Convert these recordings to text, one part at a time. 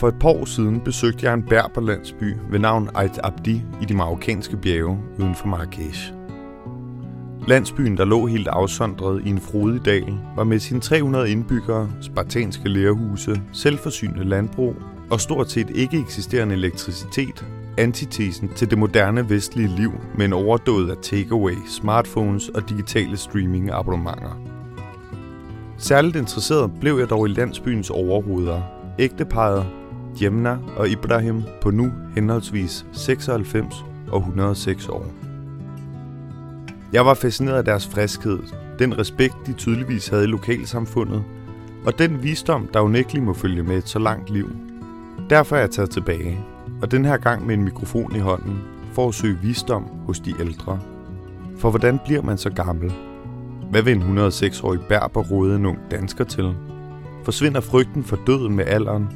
For et par år siden besøgte jeg en berberlandsby ved navn Ait Abdi i de marokkanske bjerge uden for Marrakesh. Landsbyen, der lå helt afsondret i en frodig dal, var med sine 300 indbyggere, spartanske lærerhuse, selvforsynende landbrug og stort set ikke eksisterende elektricitet, antitesen til det moderne vestlige liv med en overdåd af takeaway, smartphones og digitale streaming-abonnementer. Særligt interesseret blev jeg dog i landsbyens overhoveder, ægteparet Jemna og Ibrahim på nu henholdsvis 96 og 106 år. Jeg var fascineret af deres friskhed, den respekt, de tydeligvis havde i lokalsamfundet, og den visdom, der unægteligt må følge med et så langt liv. Derfor er jeg taget tilbage, og den her gang med en mikrofon i hånden, for at søge visdom hos de ældre. For hvordan bliver man så gammel? Hvad vil en 106-årig bærber råde en ung dansker til? Forsvinder frygten for døden med alderen,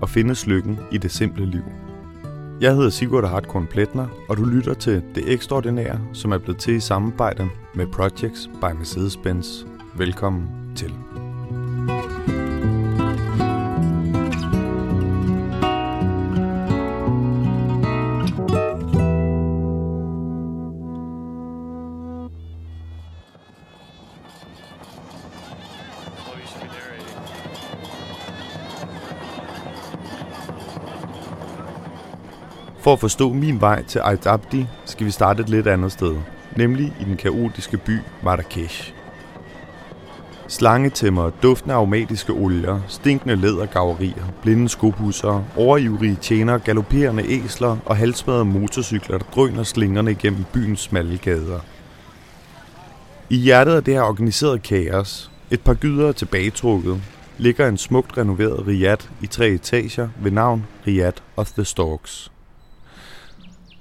og findes lykken i det simple liv? Jeg hedder Sigurd Hartkorn Pletner, og du lytter til Det Ekstraordinære, som er blevet til i samarbejde med Projects by Mercedes-Benz. Velkommen til. For at forstå min vej til Ait Abdi, skal vi starte et lidt andet sted, nemlig i den kaotiske by Marrakesh. Slangetæmmer, duftende aromatiske olier, stinkende lædergaverier, blinde skobusser, overivrige tjenere, galopperende æsler og halsmadede motorcykler, der drøner slingerne igennem byens smalle gader. I hjertet af det her organiserede kaos, et par gyder tilbagetrukket, ligger en smukt renoveret riad i tre etager ved navn Riad of the Storks.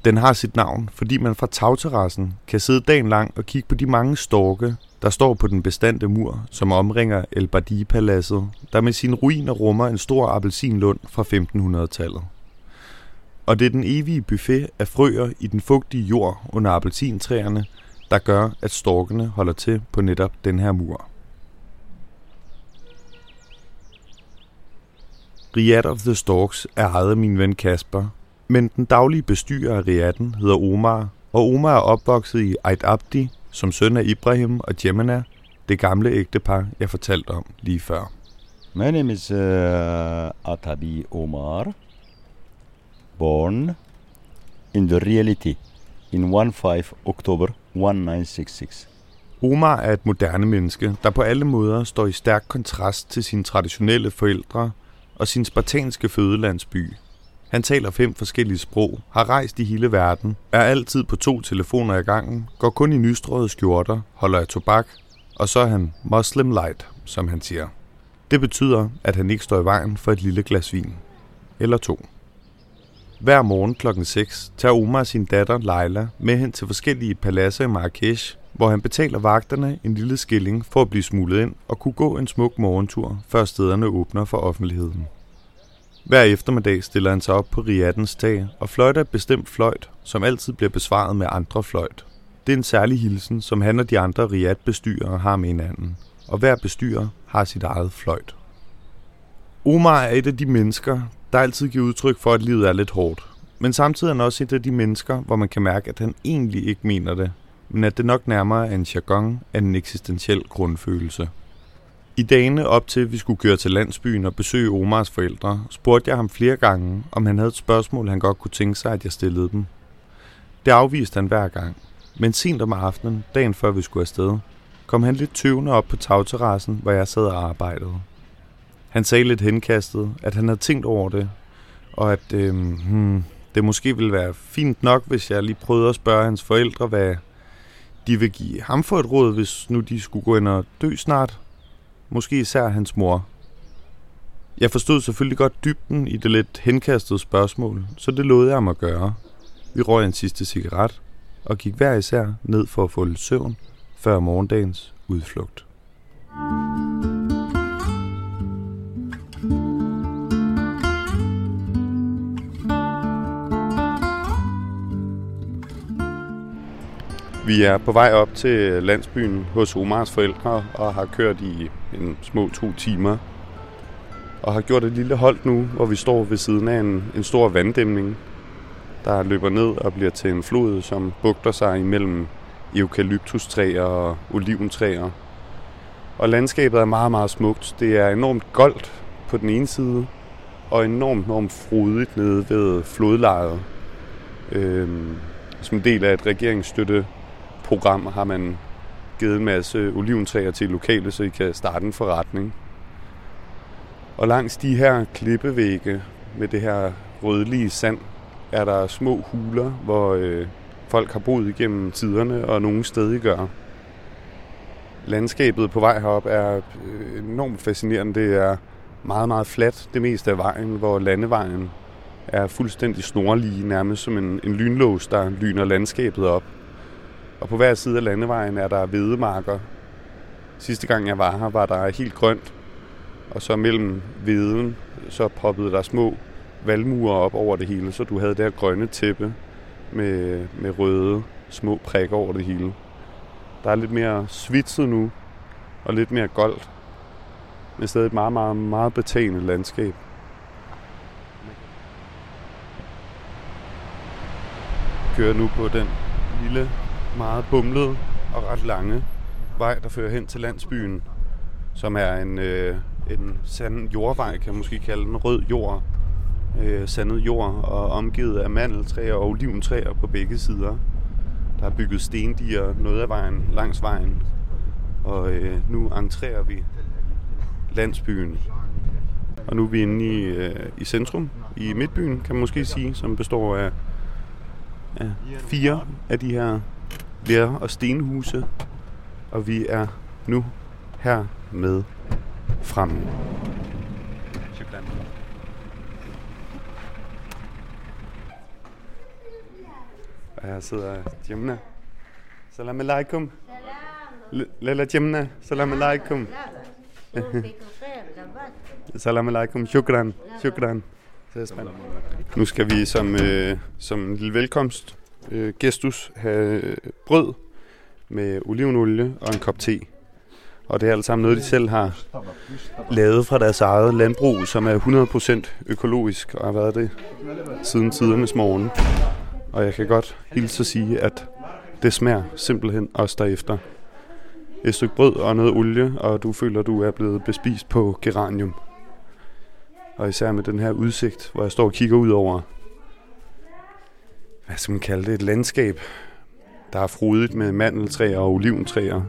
Den har sit navn, fordi man fra tagterrassen kan sidde dagen lang og kigge på de mange storke, der står på den bestandte mur, som omringer El Badi-paladset, der med sine ruiner rummer en stor appelsinlund fra 1500-tallet. Og det er den evige buffet af frøer i den fugtige jord under appelsintræerne, der gør, at storkene holder til på netop den her mur. Riad of the Storks er ejet af min ven Kasper, men den daglige bestyrer af riaden hedder Omar, og Omar er opvokset i Ait Abdi som søn af Ibrahim og Jemena, det gamle ægtepar, jeg fortalte om lige før. My name is uh, Atabi Omar, born in the reality in 15 October 1966. Omar er et moderne menneske, der på alle måder står i stærk kontrast til sine traditionelle forældre og sin spartanske fødelandsby, han taler fem forskellige sprog, har rejst i hele verden, er altid på to telefoner i gangen, går kun i nystrøede skjorter, holder af tobak, og så er han Muslim light, som han siger. Det betyder, at han ikke står i vejen for et lille glas vin. Eller to. Hver morgen klokken 6 tager Omar sin datter Leila med hen til forskellige paladser i Marrakesh, hvor han betaler vagterne en lille skilling for at blive smuglet ind og kunne gå en smuk morgentur, før stederne åbner for offentligheden. Hver eftermiddag stiller han sig op på riattens tag og fløjter et bestemt fløjt, som altid bliver besvaret med andre fløjt. Det er en særlig hilsen, som han og de andre riatbestyrere har med hinanden, og hver bestyrer har sit eget fløjt. Omar er et af de mennesker, der altid giver udtryk for, at livet er lidt hårdt. Men samtidig er han også et af de mennesker, hvor man kan mærke, at han egentlig ikke mener det, men at det nok nærmere er en jargon af en eksistentiel grundfølelse. I dagene op til, at vi skulle køre til landsbyen og besøge Omars forældre, spurgte jeg ham flere gange, om han havde et spørgsmål, han godt kunne tænke sig, at jeg stillede dem. Det afviste han hver gang, men sent om aftenen, dagen før vi skulle afsted, kom han lidt tøvende op på tagterrassen, hvor jeg sad og arbejdede. Han sagde lidt henkastet, at han havde tænkt over det, og at øh, hmm, det måske ville være fint nok, hvis jeg lige prøvede at spørge hans forældre, hvad de vil give ham for et råd, hvis nu de skulle gå ind og dø snart. Måske især hans mor. Jeg forstod selvfølgelig godt dybden i det lidt henkastede spørgsmål, så det lod jeg mig at gøre. Vi røg en sidste cigaret og gik hver især ned for at få lidt søvn før morgendagens udflugt. Vi er på vej op til landsbyen hos Omars forældre og har kørt i en små to timer og har gjort et lille hold nu, hvor vi står ved siden af en, en stor vanddæmning, der løber ned og bliver til en flod, som bugter sig imellem eukalyptustræer og oliventræer. Og landskabet er meget, meget smukt. Det er enormt goldt på den ene side, og enormt, enormt frodigt nede ved flodlejet. Øhm, som en del af et regeringsstøtte program har man givet en masse oliventræer til lokale, så I kan starte en forretning. Og langs de her klippevægge med det her rødlige sand, er der små huler, hvor øh, folk har boet igennem tiderne, og nogle steder gør. Landskabet på vej herop er øh, enormt fascinerende. Det er meget, meget fladt det meste af vejen, hvor landevejen er fuldstændig snorlige, nærmest som en, en lynlås, der lyner landskabet op. Og på hver side af landevejen er der hvedemarker. Sidste gang jeg var her, var der helt grønt. Og så mellem hveden, så poppede der små valmuer op over det hele, så du havde det her grønne tæppe med, med røde små prikker over det hele. Der er lidt mere svitset nu, og lidt mere goldt. Men stadig et meget, meget, meget betagende landskab. kører nu på den lille, meget bumlede og ret lange vej, der fører hen til landsbyen, som er en, øh, en sand jordvej, kan man måske kalde den, rød jord, øh, sandet jord og omgivet af mandeltræer og oliventræer på begge sider. Der er bygget stendiger noget af vejen langs vejen, og øh, nu entrerer vi landsbyen. Og nu er vi inde i, øh, i centrum, i midtbyen, kan man måske sige, som består af af fire af de her lær- og stenhuse, og vi er nu her med fremme. Og her sidder Jemna. Salam alaikum. Lala Jemna. Salam alaikum. Salam alaikum. Shukran. Shukran. Nu skal vi som, øh, som en lille velkomst øh, gestus have øh, brød med olivenolie og en kop te. Og det er alt sammen noget, de selv har lavet fra deres eget landbrug, som er 100% økologisk og har været det siden tidernes morgen. Og jeg kan godt hilse at sige, at det smager simpelthen også derefter. Et stykke brød og noget olie, og du føler, du er blevet bespist på geranium. Og især med den her udsigt, hvor jeg står og kigger ud over, hvad skal man kalde det, et landskab, der er frodigt med mandeltræer og oliventræer,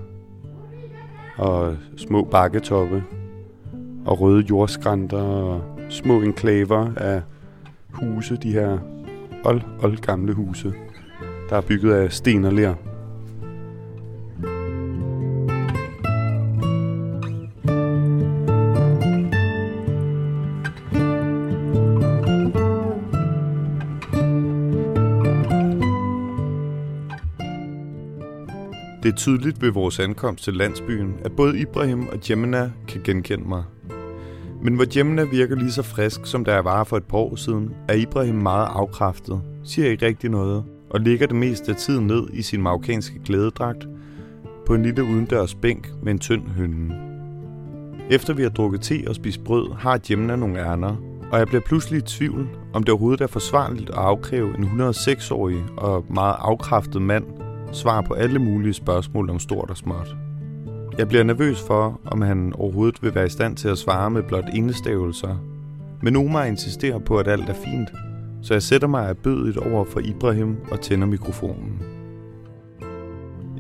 og små bakketoppe, og røde jordskrænter, og små enklaver af huse, de her old, old gamle huse, der er bygget af sten og ler. Det er tydeligt ved vores ankomst til landsbyen, at både Ibrahim og Jemina kan genkende mig. Men hvor Jemina virker lige så frisk, som da jeg var for et par år siden, er Ibrahim meget afkræftet, siger ikke rigtig noget, og ligger det meste af tiden ned i sin marokkanske glædedragt på en lille udendørs bænk med en tynd hønne. Efter vi har drukket te og spist brød, har Jemina nogle ærner, og jeg bliver pludselig i tvivl, om det overhovedet er forsvarligt at afkræve en 106-årig og meget afkræftet mand svar på alle mulige spørgsmål om stort og småt. Jeg bliver nervøs for, om han overhovedet vil være i stand til at svare med blot indestavelser. Men Omar insisterer på, at alt er fint, så jeg sætter mig erbødigt over for Ibrahim og tænder mikrofonen.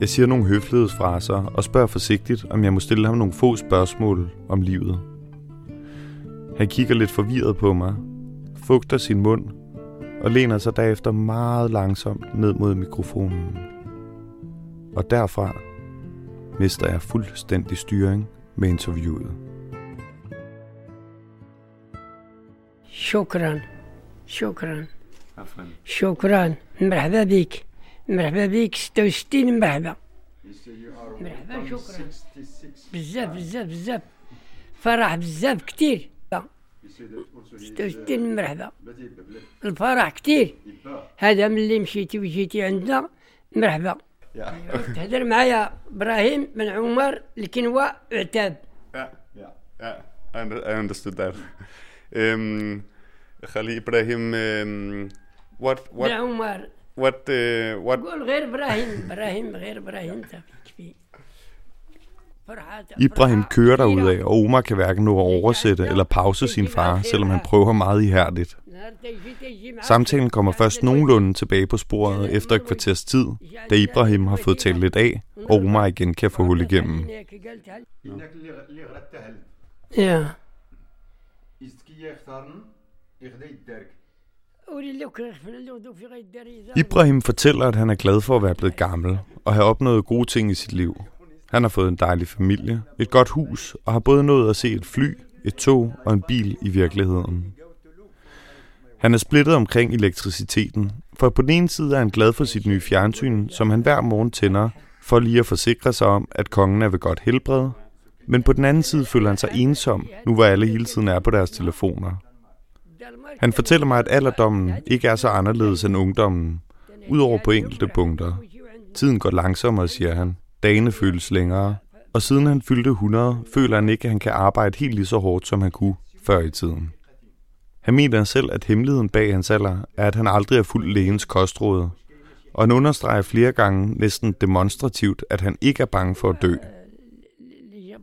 Jeg siger nogle høflighedsfraser og spørger forsigtigt, om jeg må stille ham nogle få spørgsmål om livet. Han kigger lidt forvirret på mig, fugter sin mund og læner sig derefter meget langsomt ned mod mikrofonen. Og derfra mister jeg fuldstændig styring med interviewet. شكرا شكرا شكرا مرحبا بك مرحبا بك 66 مرحبا مرحبا شكرا بزاف بزاف بزاف فرح بزاف كتير 66 مرحبا الفرح كتير هذا من اللي مشيتي وجيتي عندنا مرحبا تهدر معايا ابراهيم بن عمر الكنوة عتاب Ja, ja. I, under, I understood that. Um, Khalid Ibrahim, um, what what يا عمر what uh, what قول غير ابراهيم ابراهيم غير ابراهيم تكفي فرحة Ibrahim فرحة kører كبيرة. derudad, og Omar kan hverken nå at oversætte eller pause sin far, selvom han prøver meget ihærdigt. Samtalen kommer først nogenlunde tilbage på sporet efter et kvarters tid, da Ibrahim har fået talt lidt af, og Omar igen kan få hul igennem. Ja. Ibrahim fortæller, at han er glad for at være blevet gammel og have opnået gode ting i sit liv. Han har fået en dejlig familie, et godt hus og har både nået at se et fly, et tog og en bil i virkeligheden. Han er splittet omkring elektriciteten, for på den ene side er han glad for sit nye fjernsyn, som han hver morgen tænder, for lige at forsikre sig om, at kongen er ved godt helbred. Men på den anden side føler han sig ensom, nu hvor alle hele tiden er på deres telefoner. Han fortæller mig, at alderdommen ikke er så anderledes end ungdommen, udover på enkelte punkter. Tiden går langsommere, siger han. Dagene føles længere. Og siden han fyldte 100, føler han ikke, at han kan arbejde helt lige så hårdt, som han kunne før i tiden. Han mener selv, at hemmeligheden bag hans alder er, at han aldrig har fulgt lægens kostråd. Og han understreger flere gange næsten demonstrativt, at han ikke er bange for at dø.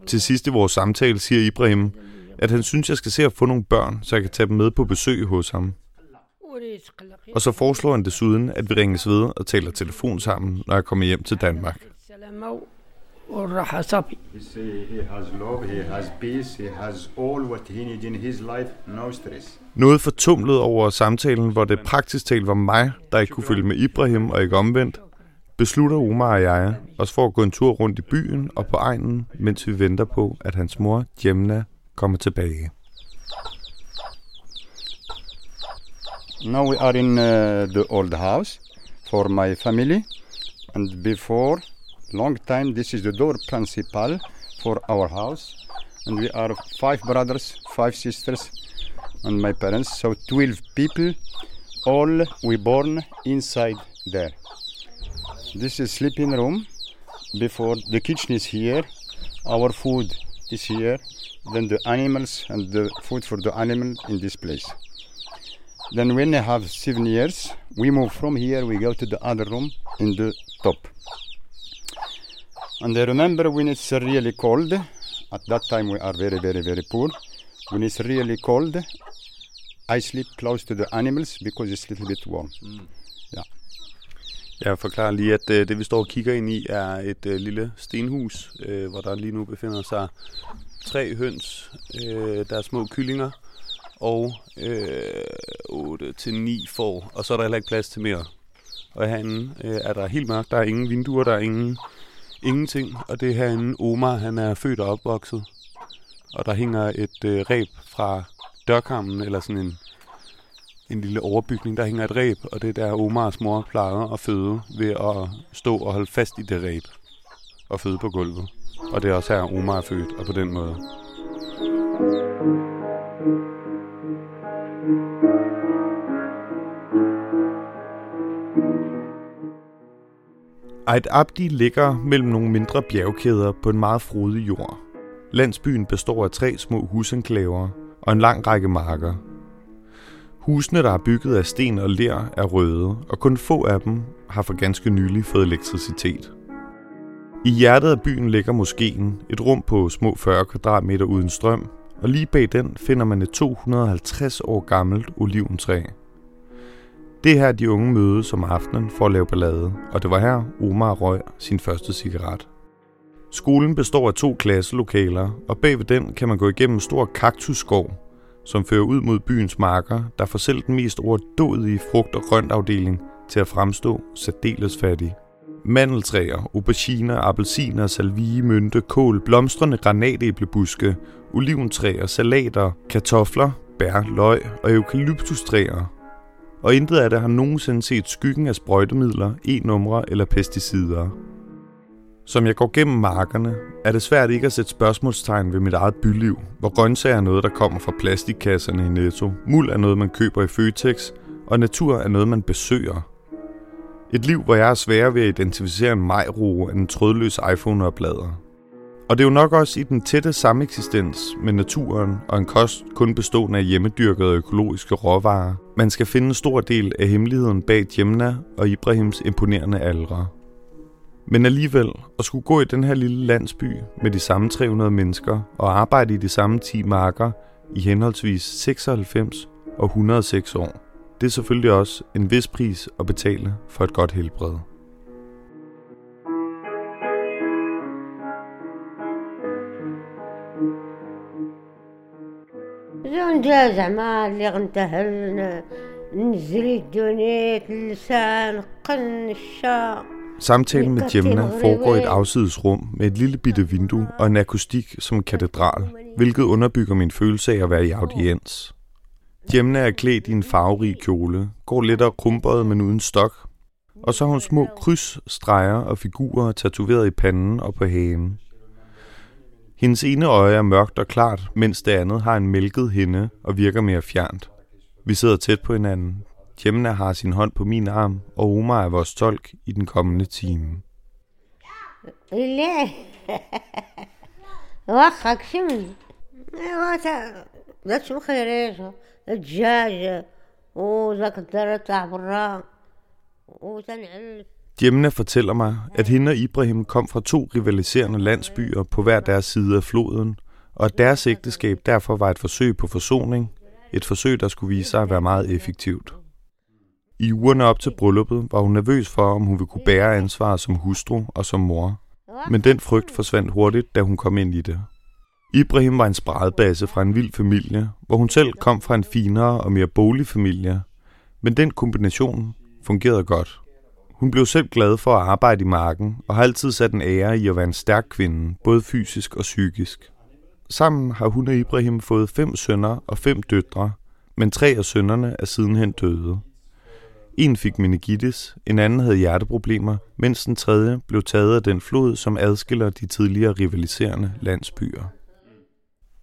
Til sidst i vores samtale siger Ibrahim, at han synes, jeg skal se at få nogle børn, så jeg kan tage dem med på besøg hos ham. Og så foreslår han desuden, at vi ringes ved og taler telefon sammen, når jeg kommer hjem til Danmark. السلامة والراحة صافي He say he has love, he has peace, he has all what he needs in his life, no stress. Noget fortumlet over samtalen, hvor det praktisk talt var mig, der ikke kunne følge med Ibrahim og ikke omvendt, beslutter Omar og jeg os for at gå en tur rundt i byen og på egnen, mens vi venter på, at hans mor, Jemna, kommer tilbage. Now we are in uh, the old house for my family, and before long time this is the door principal for our house, and we are five brothers, five sisters, and my parents, so twelve people. All we born inside there. This is sleeping room. Before the kitchen is here, our food is here. Then the animals and the food for the animal in this place. Then when I have seven years, we move from here, we go to the other room in the top. And I remember when it's really cold, at that time we are very, very, very poor. When it's really cold, I sleep close to the animals because it's a little bit warm. Jeg forklarer lige, at øh, det vi står og kigger ind i er et øh, lille stenhus, øh, hvor der lige nu befinder sig tre høns, øh, der er små kyllinger, og øh, 8 til 9 får, og så er der heller ikke plads til mere. Og herinde øh, er der helt mørkt, der er ingen vinduer, der er ingen, ingenting, og det er herinde Omar, han er født og opvokset. Og der hænger et øh, reb fra dørkammen, eller sådan en, en lille overbygning, der hænger et reb, og det er der Omars mor plejer at føde ved at stå og holde fast i det reb og føde på gulvet. Og det er også her, Omar er født, og på den måde. Ait Abdi ligger mellem nogle mindre bjergkæder på en meget frodig jord. Landsbyen består af tre små husenklaver og en lang række marker. Husene, der er bygget af sten og ler, er røde, og kun få af dem har for ganske nylig fået elektricitet. I hjertet af byen ligger moskeen, et rum på små 40 kvadratmeter uden strøm, og lige bag den finder man et 250 år gammelt oliventræ. Det er her, de unge mødes om aftenen for at lave ballade, og det var her, Omar røg sin første cigaret. Skolen består af to klasselokaler, og bag ved den kan man gå igennem en stor kaktusskov, som fører ud mod byens marker, der får selv den mest overdådige frugt- og grøntafdeling til at fremstå særdeles fattig. Mandeltræer, auberginer, appelsiner, salvie, mynte, kål, blomstrende granatæblebuske, oliventræer, salater, kartofler, bær, løg og eukalyptustræer. Og intet af det har nogensinde set skyggen af sprøjtemidler, e-numre eller pesticider. Som jeg går gennem markerne, er det svært ikke at sætte spørgsmålstegn ved mit eget byliv, hvor grøntsager er noget, der kommer fra plastikkasserne i Netto, muld er noget, man køber i Føtex, og natur er noget, man besøger. Et liv, hvor jeg er sværere ved at identificere en majro end en trådløs iPhone-oplader. Og det er jo nok også i den tætte sameksistens med naturen og en kost kun bestående af hjemmedyrkede økologiske råvarer, man skal finde en stor del af hemmeligheden bag Jemna og Ibrahims imponerende aldre. Men alligevel, at skulle gå i den her lille landsby med de samme 300 mennesker og arbejde i de samme 10 marker i henholdsvis 96 og 106 år, det er selvfølgelig også en vis pris at betale for et godt helbred. زون جا زعما اللي غنتهل ن- نزري الدونيت اللسان قن الشا Samtalen med Jemna foregår i et afsides rum med et lille bitte vindue og en akustik som en katedral, hvilket underbygger min følelse af at være i audiens. Jemna er klædt i en farverig kjole, går lidt og krumperet, men uden stok, og så har hun små kryds, streger og figurer tatoveret i panden og på hagen. Hendes ene øje er mørkt og klart, mens det andet har en mælket hinde og virker mere fjernt. Vi sidder tæt på hinanden. Jemna har sin hånd på min arm, og Omar er vores tolk i den kommende time. ليه واخا كشمل ايوا تا ذاك شو خيريش الدجاج وذاك الدار تاع برا وتنعل Jemna fortæller mig, at hende og Ibrahim kom fra to rivaliserende landsbyer på hver deres side af floden, og at deres ægteskab derfor var et forsøg på forsoning, et forsøg, der skulle vise sig at være meget effektivt. I ugerne op til brylluppet var hun nervøs for, om hun ville kunne bære ansvaret som hustru og som mor, men den frygt forsvandt hurtigt, da hun kom ind i det. Ibrahim var en spredbasse fra en vild familie, hvor hun selv kom fra en finere og mere bolig familie, men den kombination fungerede godt. Hun blev selv glad for at arbejde i marken, og har altid sat en ære i at være en stærk kvinde, både fysisk og psykisk. Sammen har hun og Ibrahim fået fem sønner og fem døtre, men tre af sønnerne er sidenhen døde. En fik meningitis, en anden havde hjerteproblemer, mens den tredje blev taget af den flod, som adskiller de tidligere rivaliserende landsbyer.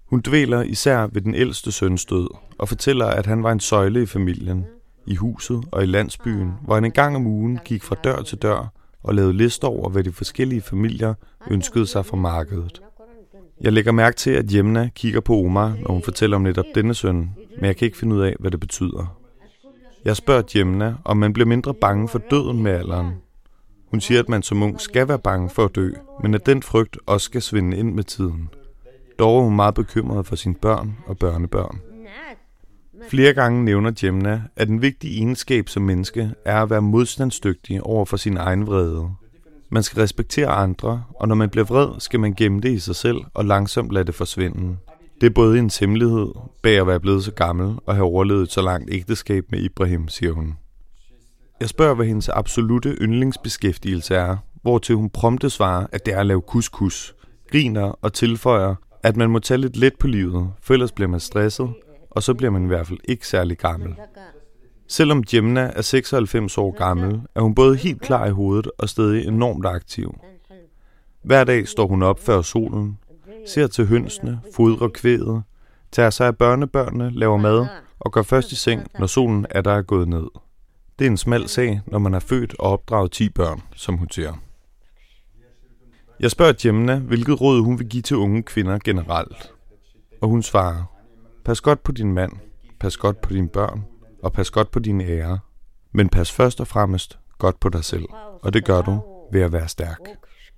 Hun dvæler især ved den ældste søns død og fortæller, at han var en søjle i familien, i huset og i landsbyen, hvor han en gang om ugen gik fra dør til dør og lavede lister over, hvad de forskellige familier ønskede sig fra markedet. Jeg lægger mærke til, at Jemna kigger på Omar, når hun fortæller om netop denne søn, men jeg kan ikke finde ud af, hvad det betyder. Jeg spørger Jemna, om man bliver mindre bange for døden med alderen. Hun siger, at man som ung skal være bange for at dø, men at den frygt også skal svinde ind med tiden. Dog er hun meget bekymret for sine børn og børnebørn. Flere gange nævner Jemna, at en vigtig egenskab som menneske er at være modstandsdygtig over for sin egen vrede. Man skal respektere andre, og når man bliver vred, skal man gemme det i sig selv og langsomt lade det forsvinde. Det er både en hemmelighed bag at være blevet så gammel og have overlevet et så langt ægteskab med Ibrahim, siger hun. Jeg spørger, hvad hendes absolute yndlingsbeskæftigelse er, hvortil hun prompte svarer, at det er at lave couscous, griner og tilføjer, at man må tage lidt let på livet, for ellers bliver man stresset, og så bliver man i hvert fald ikke særlig gammel. Selvom Jemna er 96 år gammel, er hun både helt klar i hovedet og stadig enormt aktiv. Hver dag står hun op før solen, ser til hønsene, fodrer kvædet, tager sig af børnebørnene, laver mad og går først i seng, når solen er der er gået ned. Det er en smal sag, når man har født og opdraget 10 børn, som hun siger. Jeg spørger Jemna, hvilket råd hun vil give til unge kvinder generelt. Og hun svarer, pas godt på din mand, pas godt på dine børn, og pas godt på dine ære. Men pas først og fremmest godt på dig selv, og det gør du ved at være stærk.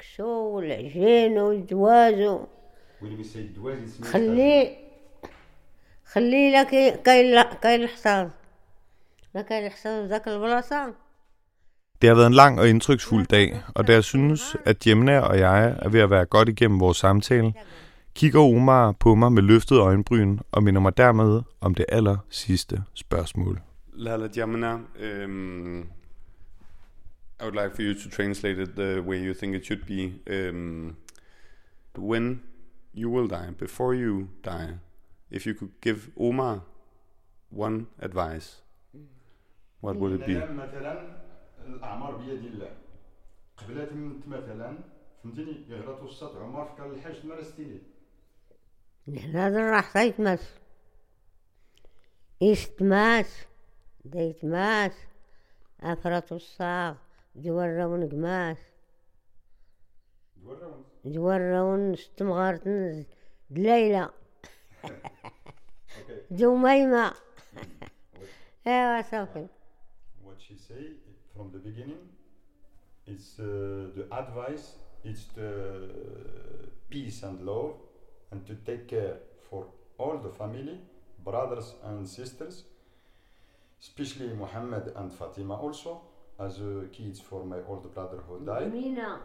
والكسكسو والعجين والدواز خلي خلي لك كاين كاين الحصاد لا كاين الحصاد ذاك البلاصه Det har været en lang og indtryksfuld dag, og da jeg synes, at Jemna og jeg er ved at være godt igennem vores samtale, kigger Omar på mig med løftet øjenbryn og minder mig dermed om det aller sidste spørgsmål. Lala Jamna, um, I would like for you to translate it the way you think it should be. Um, when you will die, before you die, if you could give Omar one advice, what would it be? مثلا الاعمار بيد الله قبل تمت مثلا فهمتني يغلط وسط عمر كان الحاج مارستيني هذا راح سيتمس يستماس ديتماس أفرط الصاغ جورا ونقماس جوراون استمغارتن ليلى جميمة ايوا صافي What she say from the beginning is uh, the advice is the peace and love. and to take care for all the family, brothers and sisters, especially Muhammad and Fatima also as uh, kids for my older brother who died. مينا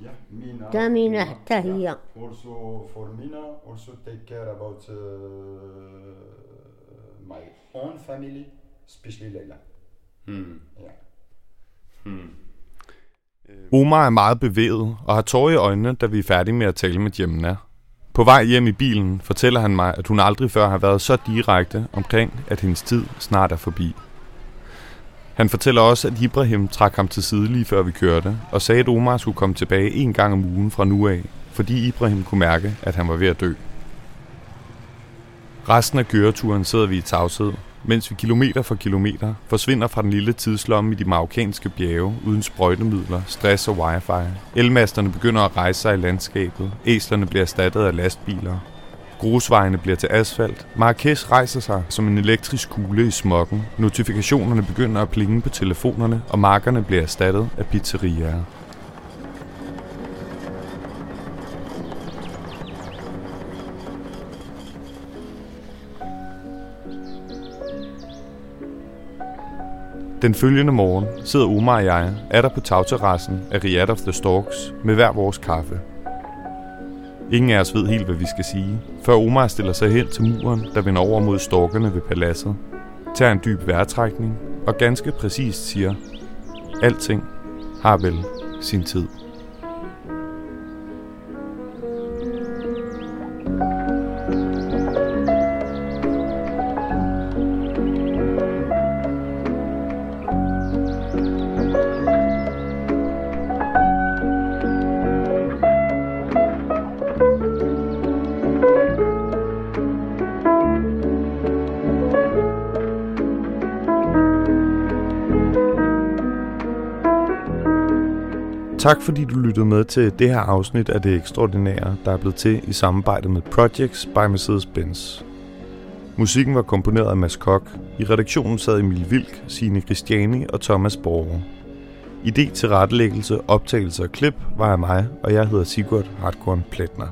Yeah, Mina. تا مينا حتى هي Also for Mina, also take care about uh, my own family, especially Leila. Hmm. Yeah. Omar er meget bevæget og har tårer i øjnene, da vi er færdige med at tale med Jemna. på vej hjem i bilen fortæller han mig, at hun aldrig før har været så direkte omkring, at hendes tid snart er forbi. Han fortæller også, at Ibrahim trak ham til side lige før vi kørte, og sagde, at Omar skulle komme tilbage en gang om ugen fra nu af, fordi Ibrahim kunne mærke, at han var ved at dø. Resten af køreturen sidder vi i tavshed, mens vi kilometer for kilometer forsvinder fra den lille tidslomme i de marokkanske bjerge uden sprøjtemidler, stress og wifi. Elmasterne begynder at rejse sig i landskabet, æslerne bliver erstattet af lastbiler. Grusvejene bliver til asfalt. Marrakesh rejser sig som en elektrisk kugle i smokken. Notifikationerne begynder at plinge på telefonerne, og markerne bliver erstattet af pizzeriaer. Den følgende morgen sidder Omar og jeg er der på tagterrassen af Riyadh of the Storks med hver vores kaffe. Ingen af os ved helt, hvad vi skal sige, før Omar stiller sig hen til muren, der vender over mod storkerne ved paladset, tager en dyb vejrtrækning og ganske præcist siger, alting har vel sin tid. Tak fordi du lyttede med til det her afsnit af Det Ekstraordinære, der er blevet til i samarbejde med Projects by Mercedes-Benz. Musikken var komponeret af Mads Kok. I redaktionen sad Emil Vilk, Signe Christiani og Thomas Borger. Idé til rettelæggelse, optagelse og klip var af mig, og jeg hedder Sigurd Hardkorn Pletner.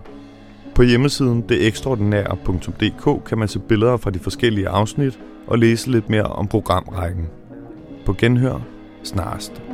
På hjemmesiden detekstraordinære.dk kan man se billeder fra de forskellige afsnit og læse lidt mere om programrækken. På genhør snarest.